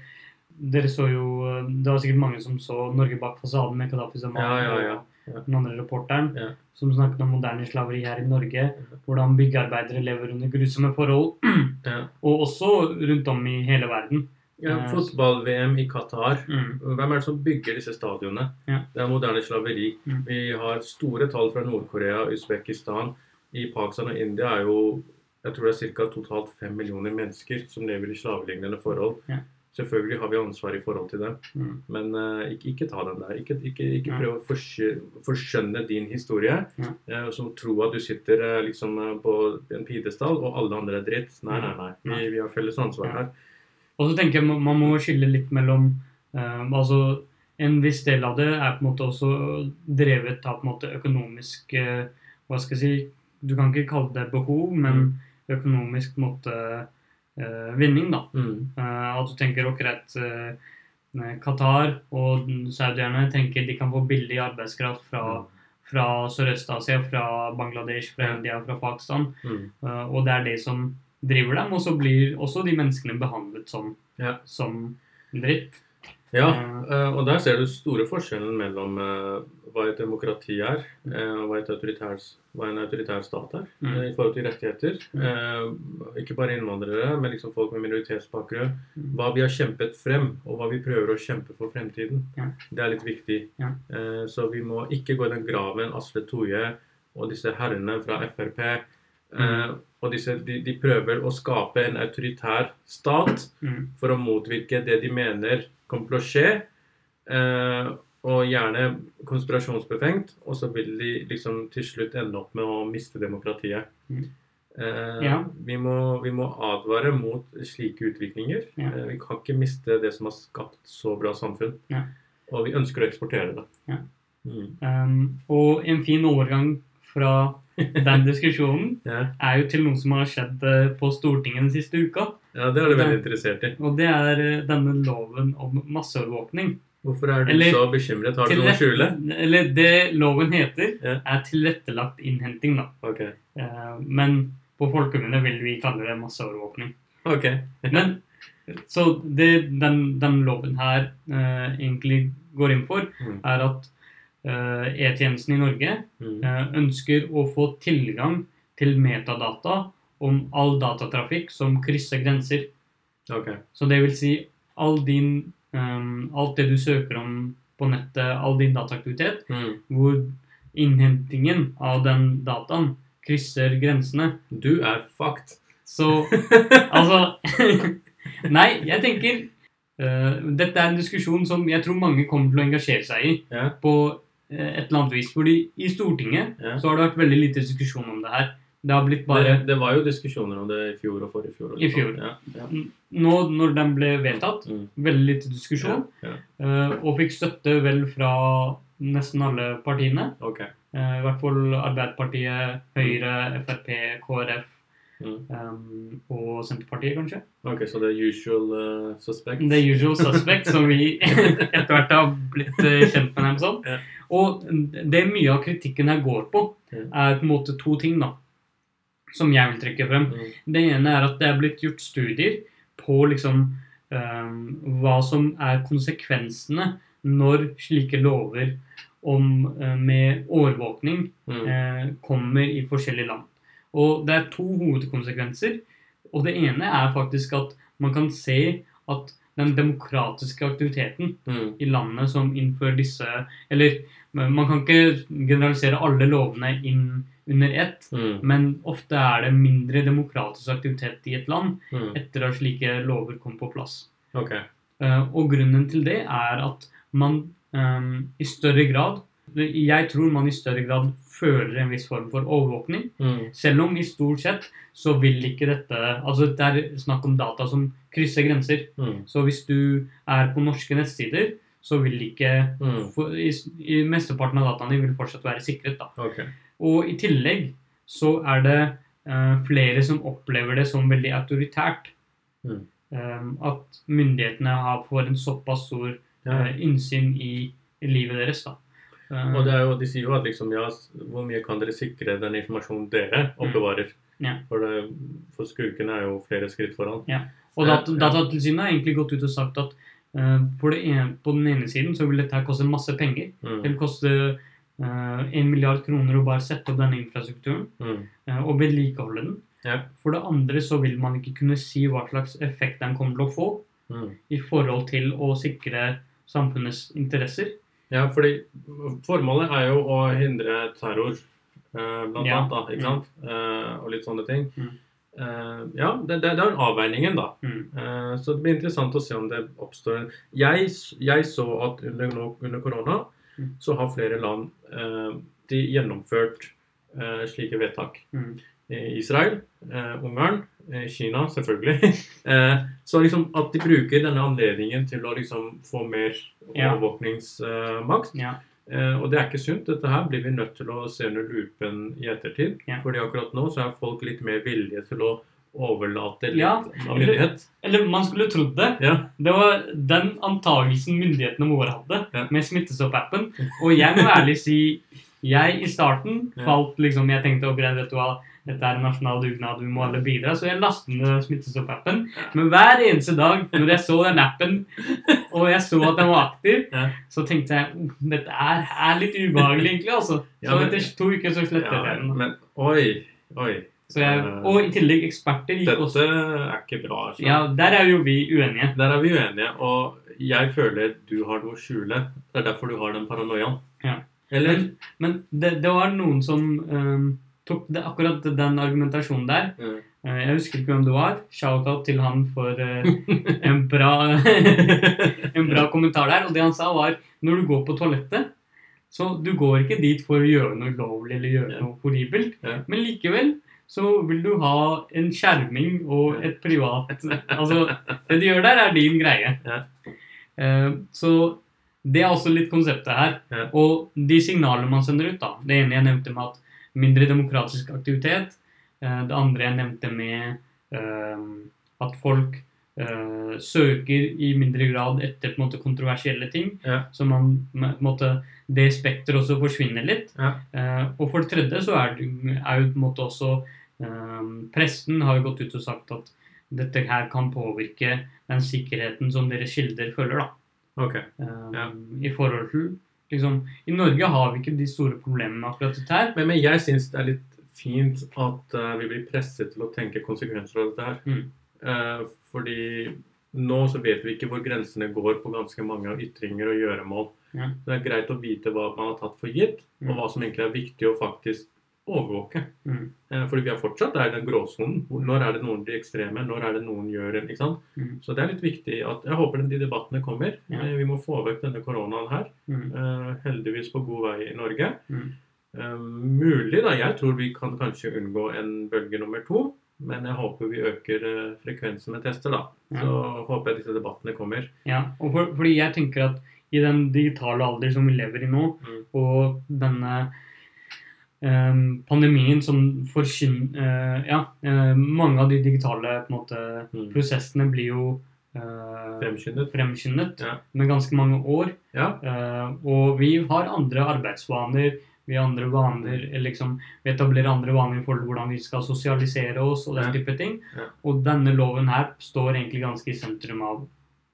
Dere så jo Det var sikkert mange som så 'Norge bak fasaden' med Kadafi Zaman Ja, ja, ja. og den andre reporteren, som snakket om moderne slaveri her i Norge. Hvordan byggearbeidere lever under grusomme forhold. Og også rundt om i hele verden. Ja, Eh, Fotball-VM i Qatar. Mm. Hvem er det som bygger disse stadionene? Ja. Det er moderne slaveri. Mm. Vi har store tall fra Nord-Korea, Usbekistan. I Pakistan og India er jo jeg tror det er ca. totalt fem millioner mennesker som lever i slavelignende forhold. Ja. Selvfølgelig har vi ansvar i forhold til dem, Mm. men uh, ikke, ikke ta den der. Ikke, ikke, ikke ja. prøv å forskjønne din historie, Ja. uh, som så tro at du sitter uh, liksom eh, på en pidestall og alle andre er dritt. Nei, nei, nei. Nei. Vi, vi har felles ansvar her. Og så tenker jeg man må skille litt mellom um, altså En viss del av det er på en måte også drevet av på en måte økonomisk eh, Hva skal jeg si Du kan ikke kalle det behov, men økonomisk på en måte uh, vinning, da. Mm. Uh, at du tenker akkurat uh, Qatar og saudierne tenker de kan få billig arbeidskraft fra, fra Sørøst-Asia, fra Bangladesh, fra India, fra Pakistan. Mm. Og det er det som driver dem, og så blir også de menneskene behandlet som, Ja. som dritt. Ja, Eh. eh, og der ser du store forskjellen mellom eh, hva et demokrati er, og hva, hva en autoritær stat er, Mm. i forhold til rettigheter. Mm. Ikke bare innvandrere, men liksom folk med minoritetsbakgrunn. Mm. Hva vi har kjempet frem, og hva vi prøver å kjempe for fremtiden. Ja. Det er litt viktig. Ja. Så vi må ikke gå i den graven Asle Toje og disse herrene fra Frp Mm. og disse, de, de prøver å skape en autoritær stat Mm. for å motvirke det de mener kommer til å skje. Eh, og gjerne konspirasjonsbefengt. Og så vil de liksom til slutt ende opp med å miste demokratiet. Mm. Uh, Ja. vi, må, vi må advare mot slike utviklinger. Ja. Uh, vi kan ikke miste det som har skapt så bra samfunn. Ja. Og vi ønsker å eksportere det. Mm. Um, og en fin overgang fra den diskusjonen Ja. er jo til noe som har skjedd eh, på Stortinget den siste uka. ja, det er du veldig interessert i. Og det er eh, denne loven om masseovervåkning. Hvorfor er du Eller- så bekymret? Har du noe å skjule? Eller det loven heter, Ja. er tilrettelagt innhenting, da. Ok. Eh, men på folkemunne vil vi kalle det masseovervåkning. Ok. Men så det den, den loven her eh, egentlig går inn for, Mm. er at E-tjenesten i Norge Mm. eh, ønsker å få tilgang til metadata om all datatrafikk som krysser grenser. Okay. Så det vil si all din, um, alt det du søker om på nettet, all din dataaktivitet, Mm. hvor innhentingen av den dataen krysser grensene. Du er fucked. Så altså Nei, jeg tenker uh, Dette er en diskusjon som jeg tror mange kommer til å engasjere seg i Ja. på eh, et eller annet vis. Fordi i Stortinget Ja. så har det vært veldig lite diskusjon om det her. Det har blitt bare det, det var jo diskusjoner om det i fjor og forrige fjor. I fjor. Ja, ja. Nå når den ble vedtatt, Mm. veldig lite diskusjon. Eh, og fikk støtte vel fra nesten alle partiene. Okay. Eh, I hvert fall Arbeiderpartiet, Høyre, Frp, KrF Mm. Um, og Senterpartiet, kanskje. ok, Så det er usual uh, suspect? er usual suspect, som vi etter hvert har blitt eh, kjent med dem som. Yeah. Og det mye av kritikken her går på, er på en måte to ting, da. Som jeg vil trekke frem. Mm. Det ene er at det er blitt gjort studier på liksom um, hva som er konsekvensene når slike lover om, eh, med overvåkning Mm. eh, kommer i forskjellige land. Og det er to hovedkonsekvenser. Og det ene er faktisk at man kan se at den demokratiske aktiviteten Mm. i landet som innfører disse Eller man kan ikke generalisere alle lovene inn under ett, Mm. men ofte er det mindre demokratisk aktivitet i et land Mm. etter at slike lover kom på plass. Okay. Uh, Og grunnen til det er at man um, i større grad Jeg tror man i større grad føler en viss form for overvåkning. Mm. Selv om i stort sett så vil ikke dette Altså det er snakk om data som krysser grenser. Mm. Så hvis du er på norske nettsider, så vil ikke Mm. for, i, i Mesteparten av dataene vil fortsatt være sikret. da. Okay. Og i tillegg så er det uh, flere som opplever det som veldig autoritært. Mm. Um, at myndighetene har, får en såpass stor eh, innsyn i, i livet deres. da. Eh, Og det jo, de sier jo at liksom, ja, hvor mye kan dere sikre den informasjonen dere oppbevarer? Mm. Ja. For, det, for skurkene er jo flere skritt foran. Og dat Ja. Datatilsynet har egentlig gått ut og sagt at uh, på, det ene, på den ene siden så vil dette her koste masse penger. Det Mm. vil koste én milliard kroner å bare sette opp denne infrastrukturen Mm. eh, og vedlikeholde den. Ja. For det andre så vil man ikke kunne si hva slags effekt den kommer til å få Mm. i forhold til å sikre samfunnets interesser. Ja, fordi formålet er jo å hindre terror, eh, blant Ja. annet, da, ikke Mm. sant? Mm. og litt sånne ting. Mm. eh, Ja, det, det, er en avveiningen, da. Mm. Så det blir interessant å se om det oppstår en Jeg, jeg så at under, under korona Mm. så har flere land de gjennomført slike vedtak. Mm. Israel, eh, Ungarn, eh, Kina selvfølgelig. eh, så liksom at de bruker denne anledningen til å liksom få mer overvåkningsmakt. Ja. Eh, og det er ikke sunt. Dette her blir vi nødt til å se under lupen i ettertid. Ja. Fordi akkurat nå så er folk litt mer villige til å overlate litt Ja, av myndighet. Eller man skulle trodd det. Ja. Det var den antagelsen myndighetene våre hadde Ja. med Smittestopp-appen. Og jeg må ærlig si jeg i starten falt liksom Jeg tenkte ok, vet du hva, dette er en nasjonal dugnad, vi må alle bidra. Så jeg lastet ned Smittestopp-appen. Men hver eneste dag når jeg så den appen, og jeg så at den var aktiv, så tenkte jeg "Oh, dette er, er litt ubehagelig, egentlig. altså. Ja, Så men- etter to uker så slettet Ja, jeg den. men oi, oi. Så jeg, og i tillegg eksperter gikk Dette også er ikke bra. altså. Ja, der er jo vi uenige. Der er vi uenige, og jeg føler du har noe å skjule. Det er derfor du har den paranoiaen. Ja. Eller Men, men det, det var noen som ehm, tok det, akkurat den argumentasjonen der. Mm. Jeg husker ikke hvem det var. Shout-out til han for eh, en, bra, en bra kommentar der. Og det han sa, var når du går på toalettet Så du går ikke dit for å gjøre noe ulovlig eller gjøre noe horribelt. Men likevel så vil du ha en skjerming og et privat Altså, det du gjør der, er din greie. Eh, så det er også litt konseptet her. Og de signalene man sender ut, da. Det ene jeg nevnte med at mindre demokratisk aktivitet. eh, det andre jeg nevnte med eh, at folk eh, søker i mindre grad etter måte kontroversielle ting. Ja. Så man, måte, det spekteret også forsvinner litt. Ja. Og for det tredje så er, er jo på en måte også Pressen har jo gått ut og sagt at dette her kan påvirke den sikkerheten som deres kilder føler. da. Ok. Eh, Ja. I forhold til liksom, I Norge har vi ikke de store problemene med akkurat dette her. Men, men jeg syns det er litt fint at uh, vi blir presset til å tenke konsekvenser av dette her. Mm. Uh, fordi nå så vet vi ikke hvor grensene går på ganske mange av ytringer og gjøremål. Ja. Det er greit å vite hva man har tatt for gitt, Mm. og hva som egentlig er viktig å faktisk overvåke. Mm. Eh, fordi vi er fortsatt der den gråsonen. Når er det noen blir ekstreme? Når er det noen gjør en, ikke sant? Mm. Så det er litt viktig at Jeg håper de debattene kommer. Ja. Eh, Vi må få vekk denne koronaen her. Mm. Eh, heldigvis på god vei i Norge. Mm. Eh, mulig, da. Jeg tror vi kan kanskje unngå en bølge nummer to. Men jeg håper vi øker frekvensen med tester, da. Ja. Så håper jeg disse debattene kommer. Ja, og for, fordi jeg tenker at i den digitale alder som vi lever i nå, Mm. og denne pandemien som forkynner Ja, eh, mange av de digitale måte, Mm. prosessene blir jo eh, Fremskyndet. fremskyndet Ja. med ganske mange år. Ja. Eh, og vi har andre arbeidsvaner. Vi andre vaner, liksom, vi etablerer andre vaner i forhold til hvordan vi skal sosialisere oss og den type ting. Ja. Og denne loven her står egentlig ganske i sentrum av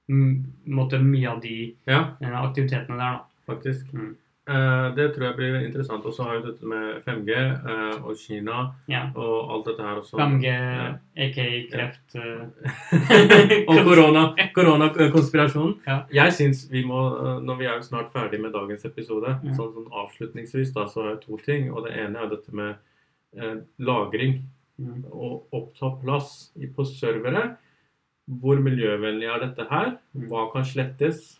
mm, måte, mye av de ja, eh, aktivitetene der. da. faktisk. Mm. Eh, det tror jeg blir interessant. Og så har vi dette med 5G eh, og Kina Ja. og alt dette her også. 5G, Ja. aka kreft eh, og korona, koronakonspirasjonen. Ja. Jeg syns vi må Når vi er jo snart ferdig med dagens episode, Ja. sånn, sånn avslutningsvis, da, så har jeg to ting. Og det ene er dette med eh, lagring Mm. og oppta plass på servere. Hvor miljøvennlig er dette her? Mm. Hva kan slettes?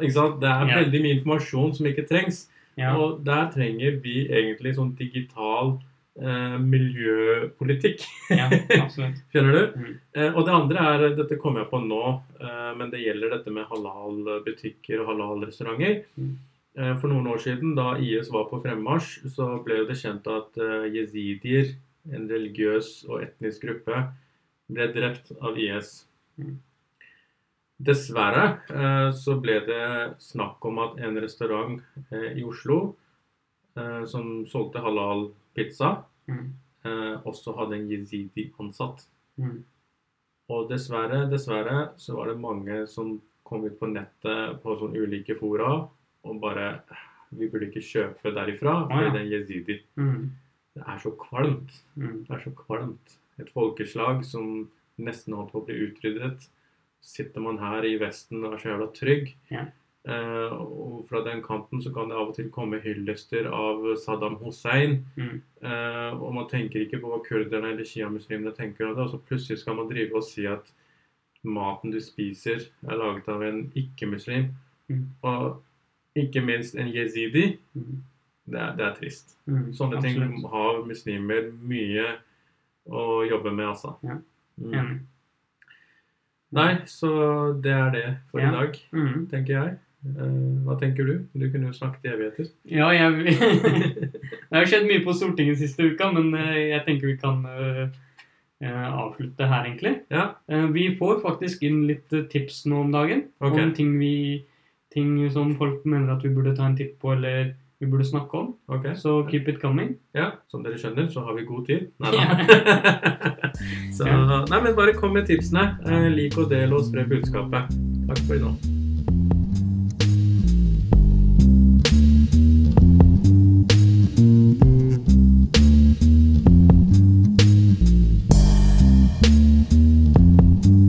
Ikke sant? Det er Ja. veldig mye informasjon som ikke trengs. Ja. Og der trenger vi egentlig sånn digital eh, miljøpolitikk. ja, absolutt. Skjønner du? Mm. Eh, og det andre er Dette kommer jeg på nå, eh, men det gjelder dette med halal-butikker og halal-restauranter. Mm. Eh, for noen år siden, da IS var på fremmarsj, så ble det kjent at eh, jesidier, en religiøs og etnisk gruppe, ble drept av IS. Mm. Dessverre eh, så ble det snakk om at en restaurant eh, i Oslo eh, som solgte halal pizza, Mm. også hadde en jezidi ansatt. Mm. Og dessverre, dessverre så var det mange som kom ut på nettet på sånne ulike fora og bare Vi burde ikke kjøpe derifra, for ja. det er jezidi. Mm. Det er så kvalmt. Mm. Det er så kvalmt. Et folkeslag som nesten holdt på å bli utryddet. Sitter man her i Vesten og er så jævla trygg. Ja. Eh, og fra den kanten så kan det av og til komme hyllester av Saddam Hussein. Mm. Eh, og man tenker ikke på hva kurderne eller sjiamuslimene tenker om det. Og så plutselig skal man drive og si at maten du spiser, er laget av en ikke-muslim. Mm. Og ikke minst en jezidi. Mm. Det er, det er trist. Mm. Sånne ting har muslimer mye å jobbe med, altså. Ja. Mm. Nei, så det er det for Ja. i dag, Mm. tenker jeg. Eh, hva tenker du? Du kunne jo snakket i evigheter. Ja, jeg Det har skjedd mye på Stortinget siste uka, men eh, jeg tenker vi kan eh, avslutte her, egentlig. Ja, Vi får faktisk inn litt tips nå om dagen. Okay. Om ting, vi, ting som folk mener at vi burde ta en titt på, eller vi burde snakke om. ok. Så keep it coming. Ja, som dere skjønner, så har vi god tid. Nei da. så, nei, men bare kom med tipsene. Eh, lik og del og spre budskapet. Takk for i nå.